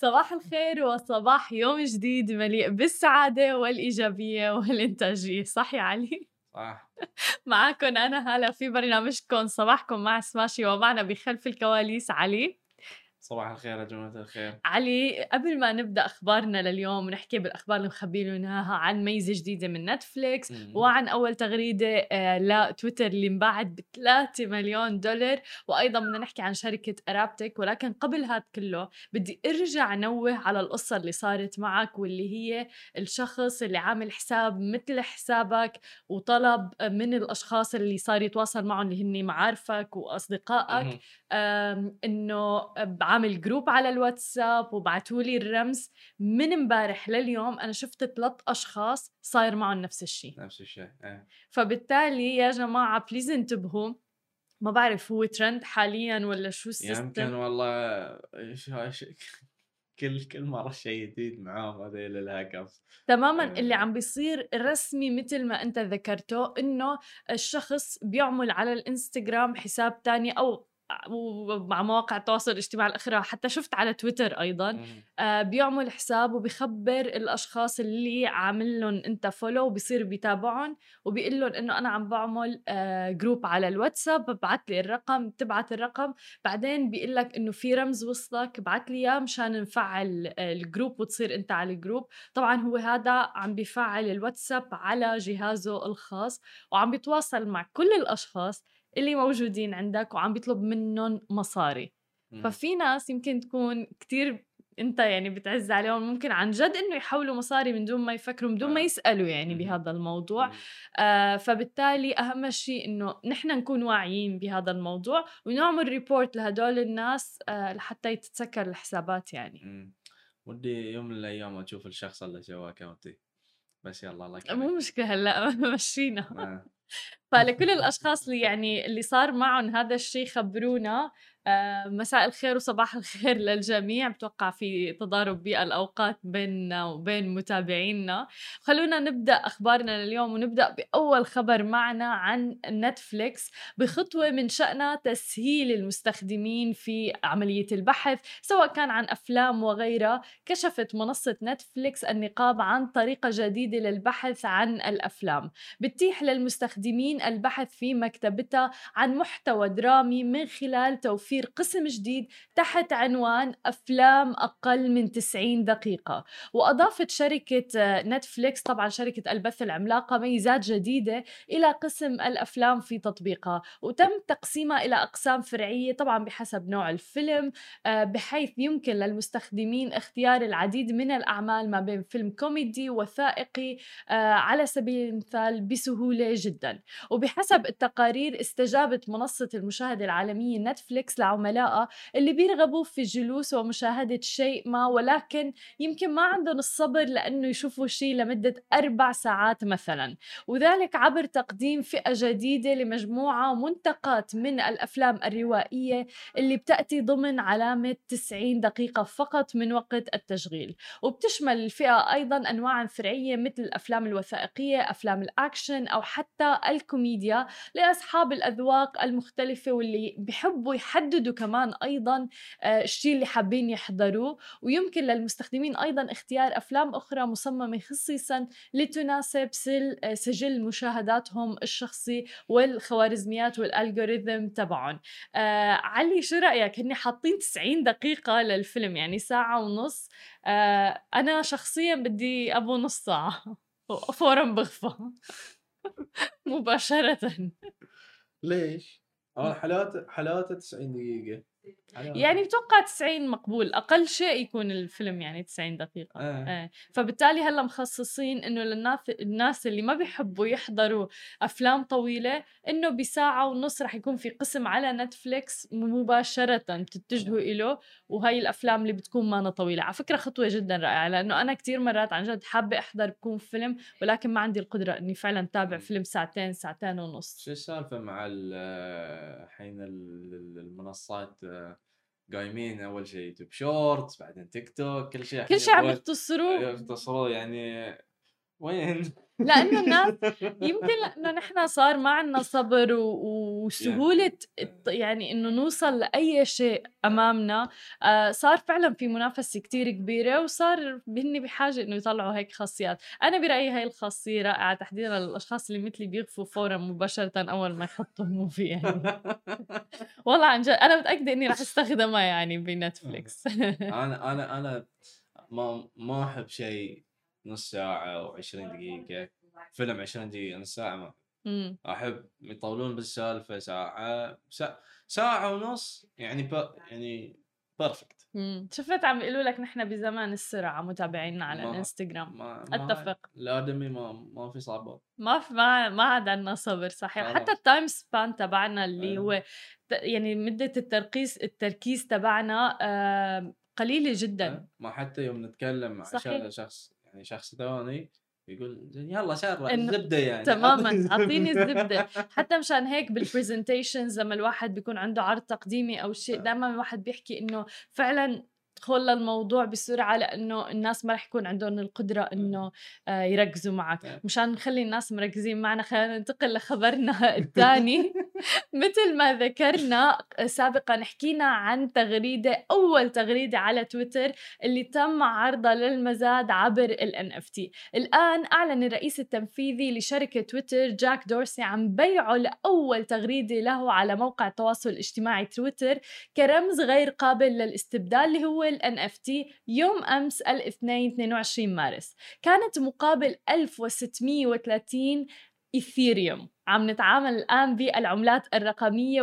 صباح الخير وصباح يوم جديد مليء بالسعادة والإيجابية والإنتاجية صح يا علي؟ صح معكم أنا هلا في برنامجكم صباحكم مع سماشي ومعنا بخلف الكواليس علي صباح الخير يا جماعة الخير علي قبل ما نبدأ أخبارنا لليوم ونحكي بالأخبار اللي مخبيين عن ميزة جديدة من نتفليكس مم. وعن أول تغريدة آه، لتويتر اللي انباعت ب 3 مليون دولار وأيضا بدنا نحكي عن شركة ارابتك ولكن قبل هذا كله بدي أرجع نوه على القصة اللي صارت معك واللي هي الشخص اللي عامل حساب مثل حسابك وطلب من الأشخاص اللي صار يتواصل معهم اللي هن معارفك وأصدقائك مهم. بعمل group على الواتساب وبعتوا لي الرمز من امبارح لليوم أنا شفت ثلاث أشخاص صاير معهم نفس الشيء نفس الشيء إيه. فبالتالي يا جماعة please انتبهوا ما بعرف هو ترند حاليا ولا شو يمكن ال system والله إيش إيش كل كل مرة شيء جديد معاهم هذيل الهاكرز تماما آه. اللي عم بيصير رسمي مثل ما أنت ذكرته إنه الشخص بيعمل على الإنستغرام حساب تاني أو ومع مواقع التواصل الاجتماعي الاخرى حتى شفت على تويتر أيضا. آه، بيعمل حساب وبيخبر الأشخاص اللي عامل لهم أنت follow وبصير بيتابعهم وبيقول لهم إنه أنا عم بعمل آه، group على الواتساب ببعث لي الرقم بتبعت الرقم بعدين بيقول لك إنه في رمز وصلك ابعث لي إياه مشان نفعل ال group وتصير أنت على ال group طبعا هو هذا عم بيفعل الواتساب على جهازه الخاص وعم بيتواصل مع كل الأشخاص اللي موجودين عندك وعم بيطلب منهم مصاري مهم. ففي ناس يمكن تكون كتير انت يعني بتعز عليهم ممكن عن جد انه يحولوا مصاري من دون ما يفكروا من دون ما آه. يسألوا يعني. بهذا الموضوع. آه فبالتالي أهم شيء إنه نحن نكون واعيين بهذا الموضوع ونعمل report لهدول الناس آه لحتى يتسكر الحسابات يعني مم. ودي يوم من الأيام أشوف الشخص اللي سوى account ي بس يلا الله مو مشكلة هلا مشينا آه. فلكل الأشخاص اللي يعني اللي صار معهم هذا الشيء خبرونا آه، مساء الخير وصباح الخير للجميع. بتوقع في تضارب بالاوقات بيننا وبين متابعينا. خلونا نبدأ أخبارنا لليوم ونبدأ بأول خبر معنا عن نتفليكس بخطوة من شانها تسهيل المستخدمين في عملية البحث سواء كان عن أفلام وغيرها. كشفت منصة نتفليكس النقاب عن طريقة جديدة للبحث عن الأفلام. بتتيح للمستخدمين البحث في مكتبتها عن محتوى درامي من خلال توفير قسم جديد تحت عنوان أفلام أقل من 90 دقيقة. وأضافت شركة آه، نتفليكس طبعا شركة البث العملاقة ميزات جديدة إلى قسم الأفلام في تطبيقها. وتم تقسيمها إلى أقسام فرعية طبعا بحسب نوع الفيلم آه، بحيث يمكن للمستخدمين اختيار العديد من الأعمال ما بين فيلم كوميدي وثائقي آه، على سبيل المثال بسهولة جدا. وبحسب التقارير استجابت منصة المشاهدة العالمية نتفليكس لعملائها اللي بيرغبوا في الجلوس ومشاهدة شيء ما ولكن يمكن ما عندهم الصبر لأنه يشوفوا شيء لمدة أربع ساعات مثلا. وذلك عبر تقديم فئة جديدة لمجموعة منتقات من الأفلام الروائية اللي بتأتي ضمن علامة 90 دقيقة فقط من وقت التشغيل. وبتشمل الفئة أيضا أنواع فرعية مثل الأفلام الوثائقية أفلام الأكشن أو حتى الكوميديا لأصحاب الأذواق المختلفة واللي بيحبوا يحددوا كمان أيضا آه، الشيء اللي حابين يحضروه. ويمكن للمستخدمين أيضا اختيار أفلام أخرى مصممة خصيصا لتناسب آه، سجل مشاهداتهم الشخصي والخوارزميات والالجوريثم تبعهم. آه علي شو رأيك؟ هني حاطين 90 دقيقة للفيلم يعني ساعة ونص. آه أنا شخصيا بدي أبو نص ساعة. فورا بغفى. مباشرة ليش؟ اول حالاته حالاته 90 دقيقة. يعني بتوقع 90 مقبول أقل شيء يكون الفيلم يعني 90 دقيقة آه. إيه فبالتالي هلا مخصصين إنه للناس الناس اللي ما بيحبوا يحضروا أفلام طويلة إنه بساعة ونص رح يكون في قسم على نتفليكس مباشرة تتجهوا إله وهي الأفلام اللي بتكون مانا طويلة على فكرة خطوة جدا رائعة لأنه أنا كتير مرات عن جد حابة أحضر بكون فيلم ولكن ما عندي القدرة إني فعلا تابع. فيلم ساعتين ساعتين ونص شو السالفة مع ال- الحين ال- ال- المنصات آه، قايمين أول شيء يوتيوب Shorts بعدين تيك توك كل شيء كل شيء عم يختصروه. يختصروا يعني وين؟ لأنه الناس يمكن لأنه نحن صار ما عندنا صبر و- وسهولة يعني إنه نوصل لأي شيء أمامنا. آه، صار فعلا في منافسة كتير كبيرة وصار هن بحاجة إنه يطلعوا هيك خاصيات. أنا برأيي هاي الخاصية رائعة تحديدا للاشخاص اللي مثلي بيغفوا فورا مباشرة أول ما يحطوا movie يعني. والله عن جد أنا متأكدة إني رح أستخدمها يعني بنتفليكس. أنا أنا أنا ما ما أحب شيء نص ساعة أو 20 دقيقة فيلم 20 دقيقة نص ساعة ما. أحب يطولون بالسالفة ساعة سا... ساعة ونص يعني ب... يعني perfect. شفت عم بيقولوا لك نحن بزمان السرعة متابعينا على ما-. الإنستغرام ما... أتفق الادمي ما ما في صعوبات ما في ما ما عاد عندنا صبر صحيح. حتى ال time span تبعنا اللي أيوة. هو يعني مدة التركيز التركيز تبعنا آه، قليلة جدا ما حتى يوم نتكلم مع صحيح. شخص يعني شخص ثاني يقول يلا سرع إنه الزبدة يعني. تماما أعطيني الزبده حتى مشان هيك بالبرزنتيشنز لما الواحد بيكون عنده عرض تقديمي أو شيء دائما الواحد بيحكي إنه فعلا ادخل للموضوع بسرعة لأنه الناس ما رح يكون عندهم القدرة إنه آه، يركزوا معك. نعم. مشان نخلي الناس مركزين معنا خلينا ننتقل لخبرنا الثاني. مثل ما ذكرنا سابقا حكينا عن تغريدة أول تغريدة على تويتر اللي تم عرضها للمزاد عبر ال NFT الآن أعلن الرئيس التنفيذي لشركة تويتر جاك دورسي عن بيعه لأول تغريدة له على موقع التواصل الاجتماعي تويتر كرمز غير قابل للاستبدال اللي هو ال NFT يوم أمس الاثنين 22 مارس. كانت مقابل 1630 إيثيريوم عم نتعامل الآن بالعملات الرقمية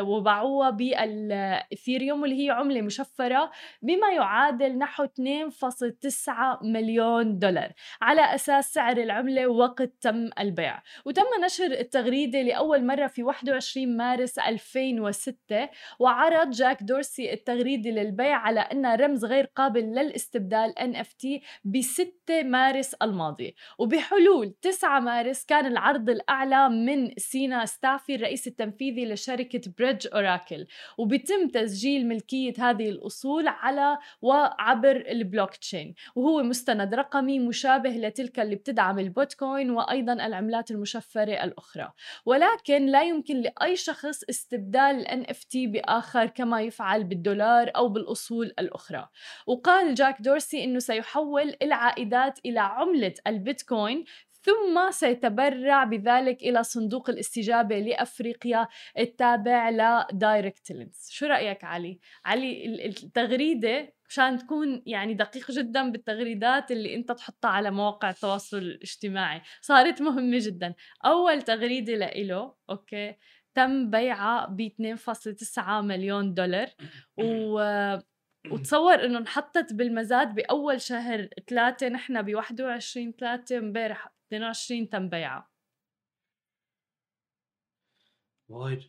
وباعوها بالإثيريوم واللي هي عملة مشفرة بما يعادل نحو 2.9 مليون دولار. على أساس سعر العملة وقت تم البيع. وتم نشر التغريدة لأول مرة في 21 مارس 2006 وعرض جاك دورسي التغريدة للبيع على أنها رمز غير قابل للاستبدال NFT ب 6 مارس الماضي. وبحلول 9 مارس كان العرض الأعلى من سينا استافي الرئيس التنفيذي لشركة بريدج أوراكل. وبيتم تسجيل ملكية هذه الأصول على وعبر البلوك تشين وهو مستند رقمي مشابه لتلك اللي بتدعم البيتكوين وأيضا العملات المشفرة الأخرى. ولكن لا يمكن لأي شخص استبدال ال NFT بآخر كما يفعل بالدولار أو بالأصول الأخرى. وقال جاك دورسي أنه سيحول العائدات إلى عملة البيتكوين ثم سيتبرع بذلك إلى صندوق الاستجابة لأفريقيا التابع ل GiveDirectly شو رأيك علي؟ علي ال- التغريدة مشان تكون يعني دقيق جدا بالتغريدات اللي أنت تحطها على مواقع التواصل الاجتماعي. صارت مهمة جدا. أول تغريدة لإله okay تم بيعها ب 2.9 مليون دولار. و وتصور إنه انحطت بالمزاد بأول شهر ثلاثة نحن ب 21 3 امبارح 22 تم بيعها وايد.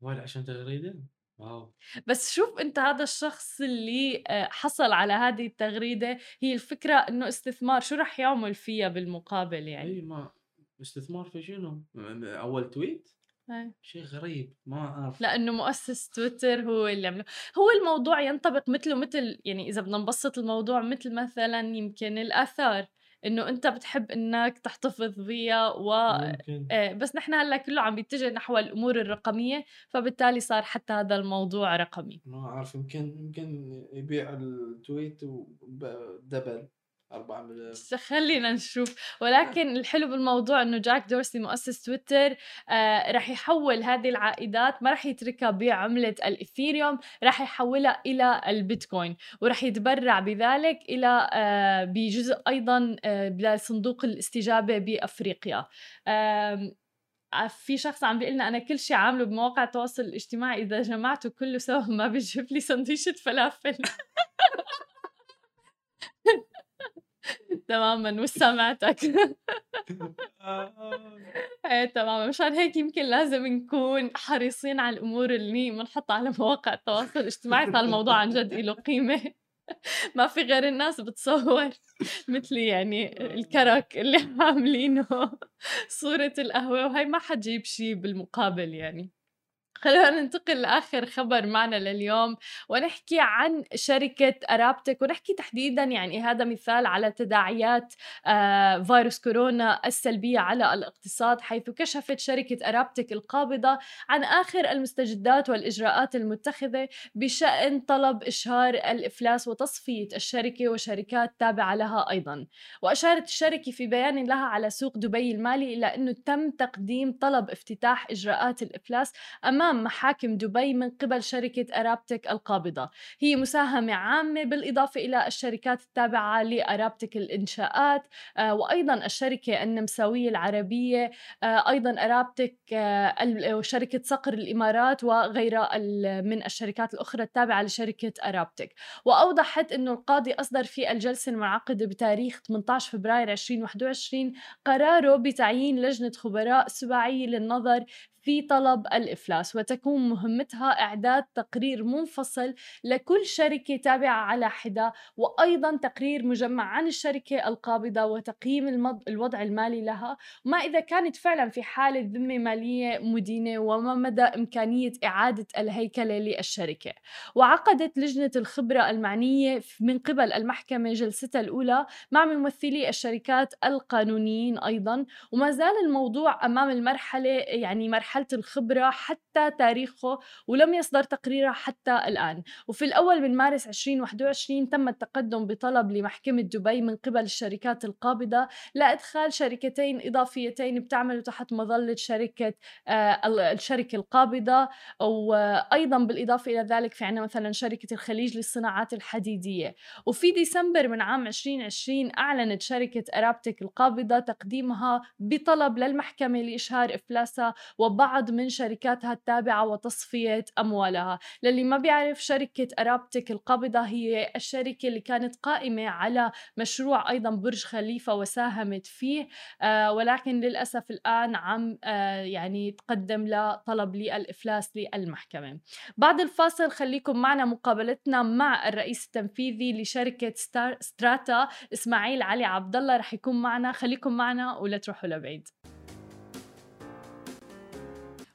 وايد عشان تغريدة؟ واو. بس شوف أنت هذا الشخص اللي آه، حصل على هذه التغريدة هي الفكرة إنه استثمار شو رح يعمل فيها بالمقابل يعني؟ إي ما استثمار في شنو؟ أول تويت؟ هاي. شيء غريب ما أعرف. لأنه مؤسس تويتر هو اللي عمله. هو الموضوع ينطبق مثله مثل يعني إذا بدنا نبسط الموضوع مثل مثلا يمكن الآثار. إنه أنت بتحب إنك تحتفظ فيها و ممكن. آه، بس نحن هلأ كله عم بيتجه نحو الأمور الرقمية فبالتالي صار حتى هذا الموضوع رقمي. ما أعرف يمكن يمكن يبيع ال tweet double. 4 مليون خلينا نشوف. ولكن الحلو بالموضوع إنه جاك دورسي مؤسس تويتر آه رح يحول هذه العائدات ما رح يتركها بعملة الاثيريوم رح يحولها إلى البيتكوين ورح يتبرع بذلك إلى آه بجزء أيضا آه لصندوق الاستجابة بأفريقيا. ع- في شخص عم بيقول لنا أنا كل شيء عامله بمواقع التواصل الاجتماعي إذا جمعته كله سوا ما بيجيب لي سندويشة فلافل. تماما وسمعتك إيه تماما. مشان هيك يمكن لازم نكون حريصين على الأمور اللي بنحطها على مواقع التواصل الاجتماعي. فالموضوع عن جد له قيمة. ما في غير الناس بتصور مثلي يعني الكرك اللي عاملينه صورة القهوة وهي ما حتجيب شيء بالمقابل يعني. خلونا ننتقل لآخر خبر معنا لليوم ونحكي عن شركة ارابتك ونحكي تحديدا يعني هذا مثال على تداعيات آه، فيروس كورونا السلبية على الاقتصاد حيث كشفت شركة أرابتك القابضة عن آخر المستجدات والإجراءات المتخذة بشأن طلب إشهار الإفلاس وتصفية الشركة وشركات تابعة لها أيضا. وأشارت الشركة في بيان لها على سوق دبي المالي إلى أنه تم تقديم طلب افتتاح إجراءات الإفلاس أمام أمام محاكم دبي من قبل شركة أرابتك القابضة. هي مساهمة عامة بالإضافة إلى الشركات التابعة لأرابتك الإنشاءات آه، وأيضا الشركة النمساوية العربية آه، أيضا أرابتك آه، وشركة صقر الإمارات وغيرها من الشركات الأخرى التابعة لشركة أرابتك وأوضحت أنه القاضي أصدر في الجلسة المنعقدة بتاريخ 18 فبراير 2021 قراره بتعيين لجنة خبراء سباعية للنظر في طلب الإفلاس وتكون مهمتها إعداد تقرير منفصل لكل شركة تابعة على حدة وأيضا تقرير مجمع عن الشركة القابضة وتقييم الوضع المالي لها. وما إذا كانت فعلا في حالة ذمة مالية مدينة وما مدى إمكانية إعادة الهيكلة للشركة. وعقدت لجنة الخبرة المعنية من قبل المحكمة جلستها الأولى مع ممثلي الشركات القانونيين أيضا. وما زال الموضوع أمام المرحلة يعني مرحلة مرحلة الخبرة حتى تاريخه ولم يصدر تقريره حتى الآن. وفي الأول من مارس 2021 تم التقدم بطلب لمحكمة دبي من قبل الشركات القابضة لإدخال شركتين إضافيتين بتعمل تحت مظلة شركة آه الشركة القابضة. وأيضا بالإضافة إلى ذلك في عنا مثلا شركة الخليج للصناعات الحديدية. وفي ديسمبر من عام 2020 أعلنت شركة أرابتك القابضة تقديمها بطلب للمحكمة لإشهار إفلاسها وبعض بعض من شركاتها التابعة وتصفية أموالها. للي ما بيعرف شركة أرابتك القابضة هي الشركة اللي كانت قائمة على مشروع أيضا برج خليفة وساهمت فيه. آه ولكن للأسف الآن عم آه يعني تقدم لطلب للإفلاس للمحكمة. بعد الفاصل خليكم معنا مقابلتنا مع الرئيس التنفيذي لشركة ستراتا إسماعيل علي عبد الله رح يكون معنا خليكم معنا ولا تروحوا لبعيد.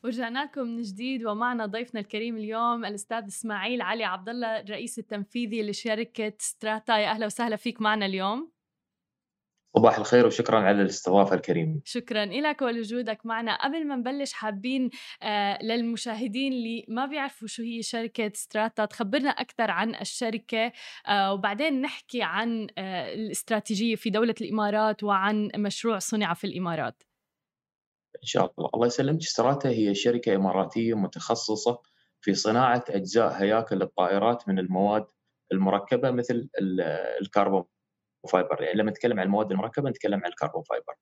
ورجعنا لكم من جديد ومعنا ضيفنا الكريم اليوم الأستاذ إسماعيل علي عبد الله الرئيس التنفيذي لشركة ستراتا يا أهلا وسهلا فيك معنا اليوم صباح الخير وشكرا على الاستضافة الكريمة. شكرا لك ولوجودك معنا، قبل ما نبلش حابين آه للمشاهدين اللي ما بيعرفوا شو هي شركة ستراتا تخبرنا أكثر عن الشركة آه وبعدين نحكي عن آه الاستراتيجية في دولة الإمارات وعن مشروع صنع في الإمارات. إن شاء الله الله يسلمك ستراتا هي شركة إماراتية متخصصة في صناعة أجزاء هياكل الطائرات من المواد المركبة مثل ال carbon fiber يعني لما نتكلم عن المواد المركبة نتكلم عن ال carbon fiber.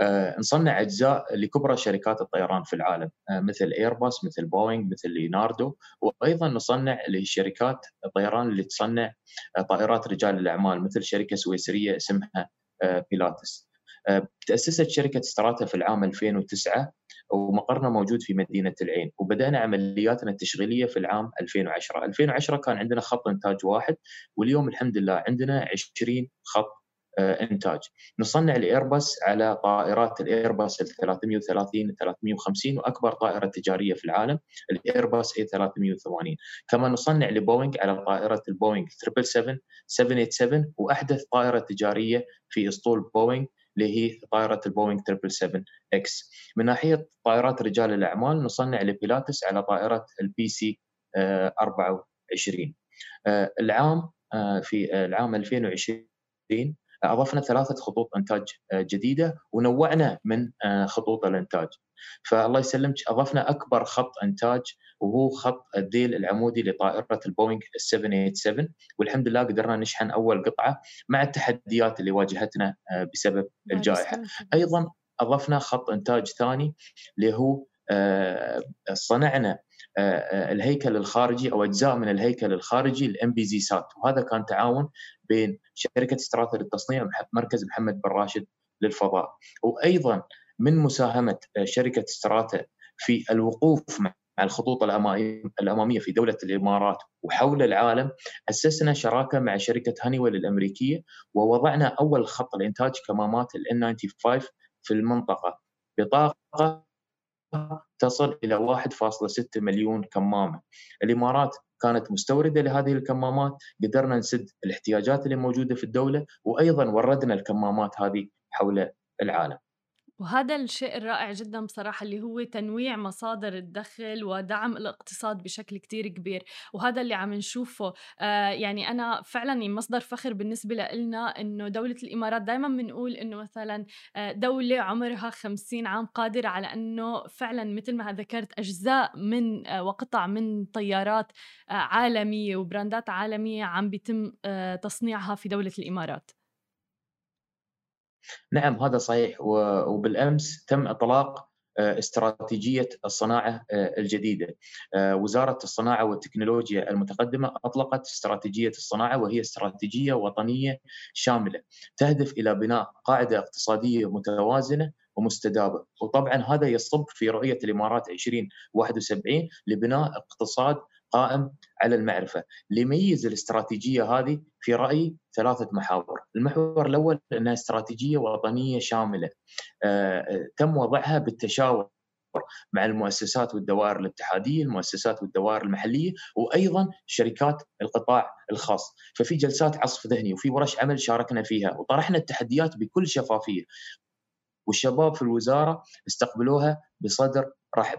آه نصنع أجزاء لكبرى شركات الطيران في العالم آه مثل ايرباص مثل بوينغ مثل ليناردو وأيضا نصنع لشركات الطيران اللي تصنع آه طائرات رجال الأعمال مثل شركة سويسرية اسمها آه بيلاتس. آه، تأسست شركة ستراتا في العام 2009 ومقرنا موجود في مدينة العين وبدأنا عملياتنا التشغيلية في العام 2010 2010 كان عندنا خط إنتاج واحد واليوم الحمد لله عندنا 20 خط آه، إنتاج. نصنع الايرباص على طائرات الايرباص ال 330 350 وأكبر طائرة تجارية في العالم الايرباص A 380 كما نصنع لبوينغ على طائرة البوينغ 777 787 وأحدث طائرة تجارية في أسطول بوينغ اللي هي طائرة البوينغ 777 X. من ناحية طائرات رجال الأعمال نصنع لبيلاتس على طائرة ال PC 24 العام آه، في العام 2020 أضفنا ثلاثة خطوط إنتاج آه، جديدة ونوعنا من آه، خطوط الإنتاج. فالله يسلمك أضفنا أكبر خط إنتاج وهو خط الديل العمودي لطائرة البوينغ 787 والحمد لله قدرنا نشحن أول قطعة مع التحديات اللي واجهتنا آه، بسبب الجائحة. أيضا أضفنا خط إنتاج ثاني اللي هو صنعنا الهيكل الخارجي أو أجزاء من الهيكل الخارجي ال MBZ-SAT. وهذا كان تعاون بين شركة استراتا للتصنيع مركز محمد بن راشد للفضاء. وأيضا من مساهمة شركة استراتا في الوقوف مع الخطوط الأمامية في دولة الإمارات وحول العالم أسسنا شراكة مع شركة هانيويل الأمريكية ووضعنا أول خط الانتاج كمامات ال N95 في المنطقة. بطاقة تصل إلى 1.6 مليون كمامة. الإمارات كانت مستوردة لهذه الكمامات، قدرنا نسد الاحتياجات اللي موجودة في الدولة وأيضا وردنا الكمامات هذه حول العالم. وهذا الشيء الرائع جدا بصراحة اللي هو تنويع مصادر الدخل ودعم الاقتصاد بشكل كتير كبير وهذا اللي عم نشوفه. آه يعني أنا فعلا يعني مصدر فخر بالنسبة لنا إنه دولة الإمارات دائما بنقول إنه مثلا آه، دولة عمرها خمسين عام قادرة على إنه فعلا مثل ما ذكرت أجزاء من آه وقطع من طيارات آه عالمية وبراندات عالمية عم بيتم تصنيعها في دولة الإمارات. نعم هذا صحيح وبالأمس تم إطلاق آه، استراتيجية الصناعة آه، الجديدة. آه، وزارة الصناعة والتكنولوجيا المتقدمة أطلقت استراتيجية الصناعة وهي استراتيجية وطنية شاملة تهدف إلى بناء قاعدة اقتصادية متوازنة ومستدامة، وطبعا هذا يصب في رؤية الإمارات 2071 لبناء اقتصاد قائم على المعرفة، اللي يميز الاستراتيجية هذه في رأيي ثلاثة محاور، المحور الأول أنها استراتيجية وطنية شاملة آه، تم وضعها بالتشاور مع المؤسسات والدوائر الاتحادية، المؤسسات والدوائر المحلية وأيضا شركات القطاع الخاص، ففي جلسات عصف ذهني وفي ورش عمل شاركنا فيها وطرحنا التحديات بكل شفافية. والشباب في الوزارة استقبلوها بصدر رحب.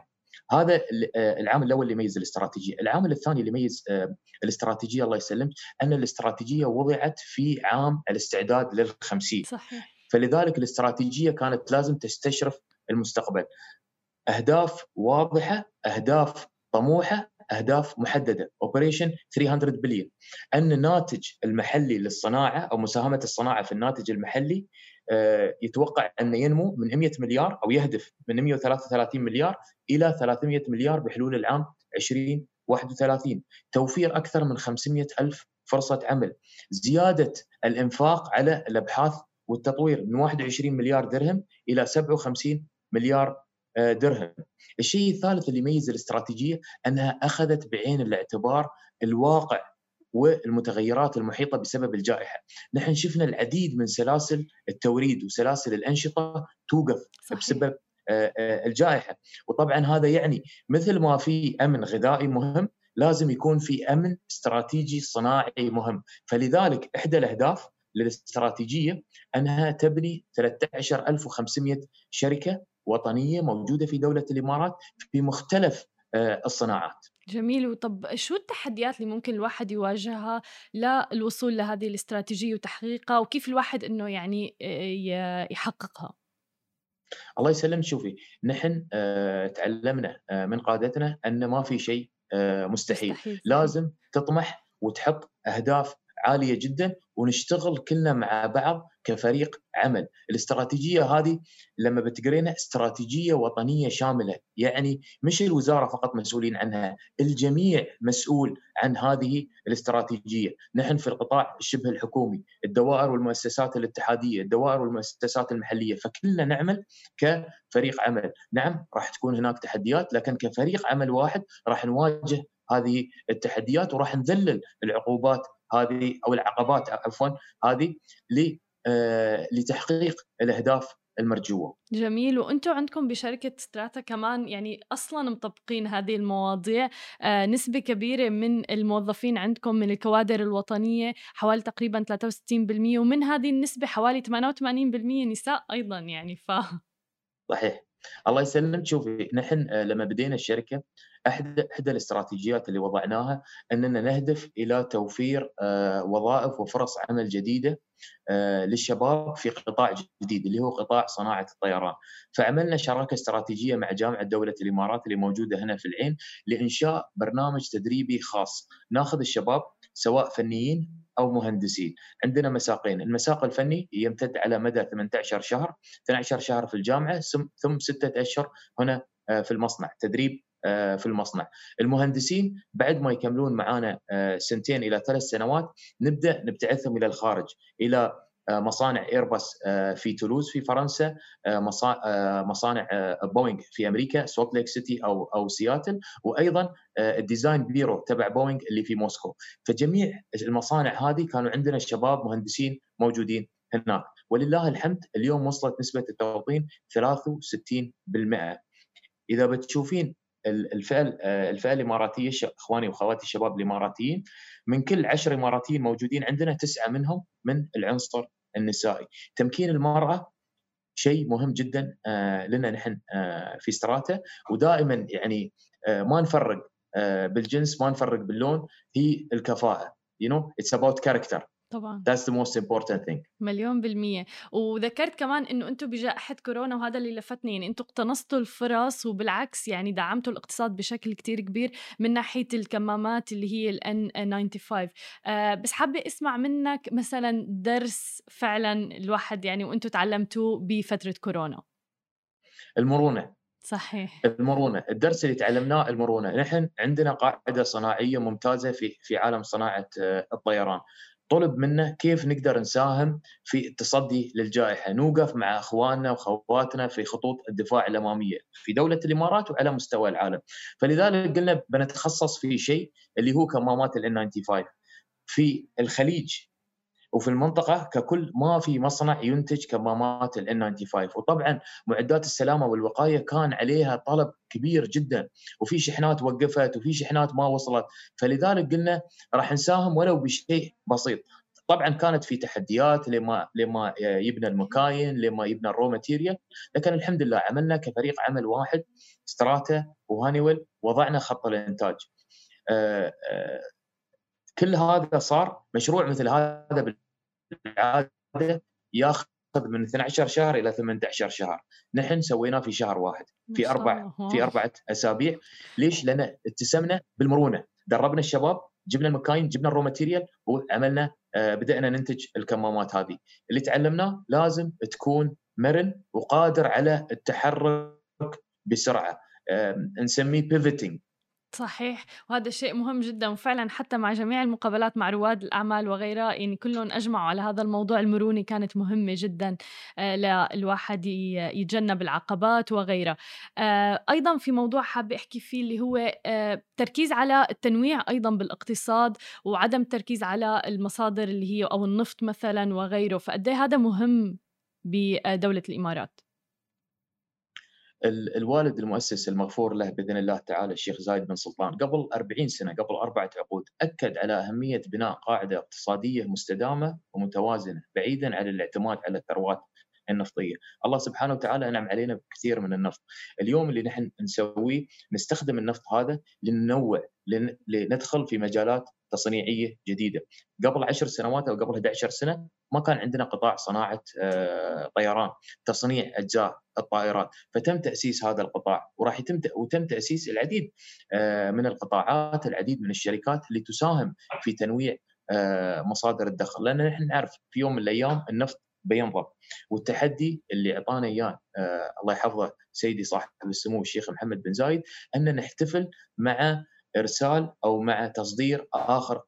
هذا آه، العامل الأول اللي يميز الاستراتيجية، العامل الثاني اللي يميز آه، الاستراتيجية الله يسلمك أن الاستراتيجية وضعت في عام الاستعداد للخمسين. صحيح. فلذلك الاستراتيجية كانت لازم تستشرف المستقبل. أهداف واضحة أهداف طموحة أهداف محددة. اوبريشن 300 بليون أن الناتج المحلي للصناعة أو مساهمة الصناعة في الناتج المحلي يتوقع انه ينمو من 100 مليار أو يهدف من 133 مليار إلى 300 مليار بحلول العام 2031 توفير أكثر من 500 ألف فرصة عمل زيادة الإنفاق على الأبحاث والتطوير من 21 مليار درهم إلى 57 مليار آه، درهم. الشيء الثالث اللي يميز الاستراتيجية أنها أخذت بعين الاعتبار الواقع والمتغيرات المحيطة بسبب الجائحة. نحن شفنا العديد من سلاسل التوريد وسلاسل الأنشطة توقف صحيح. بسبب آه، آه، الجائحة، وطبعا هذا يعني مثل ما في أمن غذائي مهم لازم يكون في أمن استراتيجي صناعي مهم، فلذلك إحدى الأهداف للاستراتيجيه أنها تبني 13500 شركة وطنية موجودة في دولة الإمارات في مختلف آه، الصناعات. جميل. وطب شو التحديات اللي ممكن الواحد يواجهها للوصول لهذه الاستراتيجية وتحقيقها؟ وكيف الواحد إنه يعني آه، يحققها؟ الله يسلمك. شوفي نحن آه، تعلمنا من قادتنا أن ما في شيء مستحيل, مستحيل. لازم تطمح وتحط أهداف عالية جدا ونشتغل كلنا مع بعض كفريق عمل. الاستراتيجية هذه لما بتقرينها استراتيجية وطنية شاملة يعني مش الوزارة فقط مسؤولين عنها الجميع مسؤول عن هذه الاستراتيجية. نحن في القطاع الشبه الحكومي الدوائر والمؤسسات الاتحادية الدوائر والمؤسسات المحلية فكلنا نعمل كفريق عمل. نعم راح تكون هناك تحديات لكن كفريق عمل واحد راح نواجه هذه التحديات وراح نذلل العقوبات هذه أو العقبات عفوا هذه آه، لتحقيق الأهداف المرجوة. جميل. وأنتم عندكم بشركة ستراتا كمان يعني أصلا مطبقين هذه المواضيع. آه نسبة كبيرة من الموظفين عندكم من الكوادر الوطنية حوالي تقريبا 63% ومن هذه النسبة حوالي 88% نساء أيضا يعني ف صحيح. الله يسلمك. شوفي نحن آه، لما بدينا الشركة احدى إحدى الاستراتيجيات اللي وضعناها أننا نهدف إلى توفير آه، وظائف وفرص عمل جديدة آه، للشباب في قطاع جديد اللي هو قطاع صناعة الطيران، فعملنا شراكة استراتيجية مع جامعة دولة الإمارات اللي موجودة هنا في العين لإنشاء برنامج تدريبي خاص، ناخذ الشباب سواء فنيين أو مهندسين، عندنا مساقين، المساق الفني يمتد على مدى 18 شهر، 12 شهر في الجامعة ثم ستة اشهر هنا آه، في المصنع، تدريب آه، في المصنع. المهندسين بعد ما يكملون معنا آه، سنتين إلى ثلاث سنوات نبدأ نبتعثهم إلى الخارج إلى مصانع ايرباص في تولوز في فرنسا مصانع بوينغ في أمريكا سولت ليك سيتي أو أو سياتل وأيضا ال design bureau تبع بوينغ اللي في موسكو. فجميع المصانع هذه كانوا عندنا شباب مهندسين موجودين هناك. ولله الحمد اليوم وصلت نسبة التوطين 63% إذا بتشوفين الفئه الفئه الاماراتيه إخواني واخواتي الشباب الاماراتيين من كل عشر إماراتيين موجودين عندنا تسعة منهم من العنصر النسائي. تمكين المرأة شيء مهم جدا آه، لنا نحن آه، في ستراتا ودائما يعني آه، ما نفرق بالجنس ما نفرق باللون هي الكفاءة. You know it's about character. طبعا. That's the most important thing. مليون بالمية. وذكرت كمان إنه أنتم بجائحة كورونا وهذا اللي لفتني يعني أنتم اقتنصتوا الفرص وبالعكس يعني دعمتوا الاقتصاد بشكل كتير كبير من ناحية الكمامات اللي هي ال N95 آه بس حابة أسمع منك مثلا درس فعلا الواحد يعني وأنتم تعلمتوه بفترة كورونا. المرونة. صحيح. المرونة. الدرس اللي تعلمناه المرونة. نحن عندنا قاعدة صناعية ممتازة في في عالم صناعة آه، الطيران. طلب منا كيف نقدر نساهم في التصدي للجائحة، نوقف مع أخواننا واخواتنا في خطوط الدفاع الأمامية في دولة الإمارات وعلى مستوى العالم. فلذلك قلنا بنتخصص في شيء اللي هو كمامات ال N95 في الخليج وفي المنطقة ككل ما في مصنع ينتج كمامات ال N95 وطبعا معدات السلامة والوقاية كان عليها طلب كبير جدا وفي شحنات وقفت وفي شحنات ما وصلت. فلذلك قلنا راح نساهم ولو بشيء بسيط. طبعا كانت في تحديات لما لما يبنا المكاين لما يبنا ال raw material لكن الحمد لله عملنا كفريق عمل واحد ستراتا وهانيويل وضعنا خط الإنتاج. آه، آه، كل هذا صار مشروع مثل هذا بالعاده ياخذ من 12 شهر إلى 18 شهر. نحن سويناه في شهر واحد في أربع في أربعة أسابيع. ليش؟ لأن اتسمنا بالمرونة. دربنا الشباب جبنا المكاين جبنا ال raw material وعملنا آه، بدأنا ننتج الكمامات هذه. اللي تعلمناه لازم تكون مرن وقادر على التحرك بسرعة. نسميه pivoting صحيح وهذا شيء مهم جدا وفعلا حتى مع جميع المقابلات مع رواد الأعمال وغيرها يعني كلهم أجمعوا على هذا الموضوع المرونة كانت مهمة جدا آه، للواحد يتجنب العقبات وغيرها. آه، أيضا في موضوع حابة أحكي فيه اللي هو آه، تركيز على التنويع أيضا بالاقتصاد وعدم التركيز على المصادر اللي هي أو النفط مثلا وغيره فقد إيه هذا مهم بدولة الإمارات؟ الوالد المؤسس المغفور له بإذن الله تعالى الشيخ زايد بن سلطان قبل 40 سنة قبل أربعة عقود أكد على أهمية بناء قاعدة اقتصادية مستدامة ومتوازنة بعيدا عن الاعتماد على الثروات النفطية، الله سبحانه وتعالى أنعم علينا بكثير من النفط، اليوم اللي نحن نسويه نستخدم النفط هذا لننوع لندخل في مجالات تصنيعية جديدة، قبل 10 سنوات أو قبل 11 سنة ما كان عندنا قطاع صناعة آه، طيران، تصنيع أجزاء الطائرات، فتم تأسيس هذا القطاع وراح يتم وتم تأسيس العديد آه، من القطاعات، العديد من الشركات اللي تساهم في تنويع آه، مصادر الدخل، لأن نحن نعرف في يوم من الأيام النفط بينضب والتحدي اللي أعطانا إياه الله يحفظه سيدي صاحب السمو الشيخ محمد بن زايد أن نحتفل مع إرسال أو مع تصدير آخر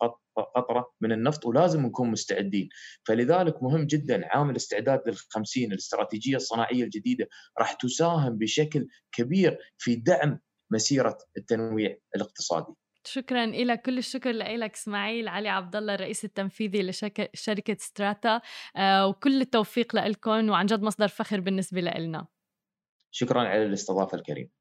قطرة من النفط ولازم نكون مستعدين. فلذلك مهم جدا عامل استعداد لل50 الاستراتيجية الصناعية الجديدة راح تساهم بشكل كبير في دعم مسيرة التنويع الاقتصادي. شكرا لك كل الشكر لك إسماعيل علي عبد الله الرئيس التنفيذي لشركه ستراتا. آه، وكل التوفيق لكم وعن جد مصدر فخر بالنسبة لنا. شكرا على الاستضافة الكريمة.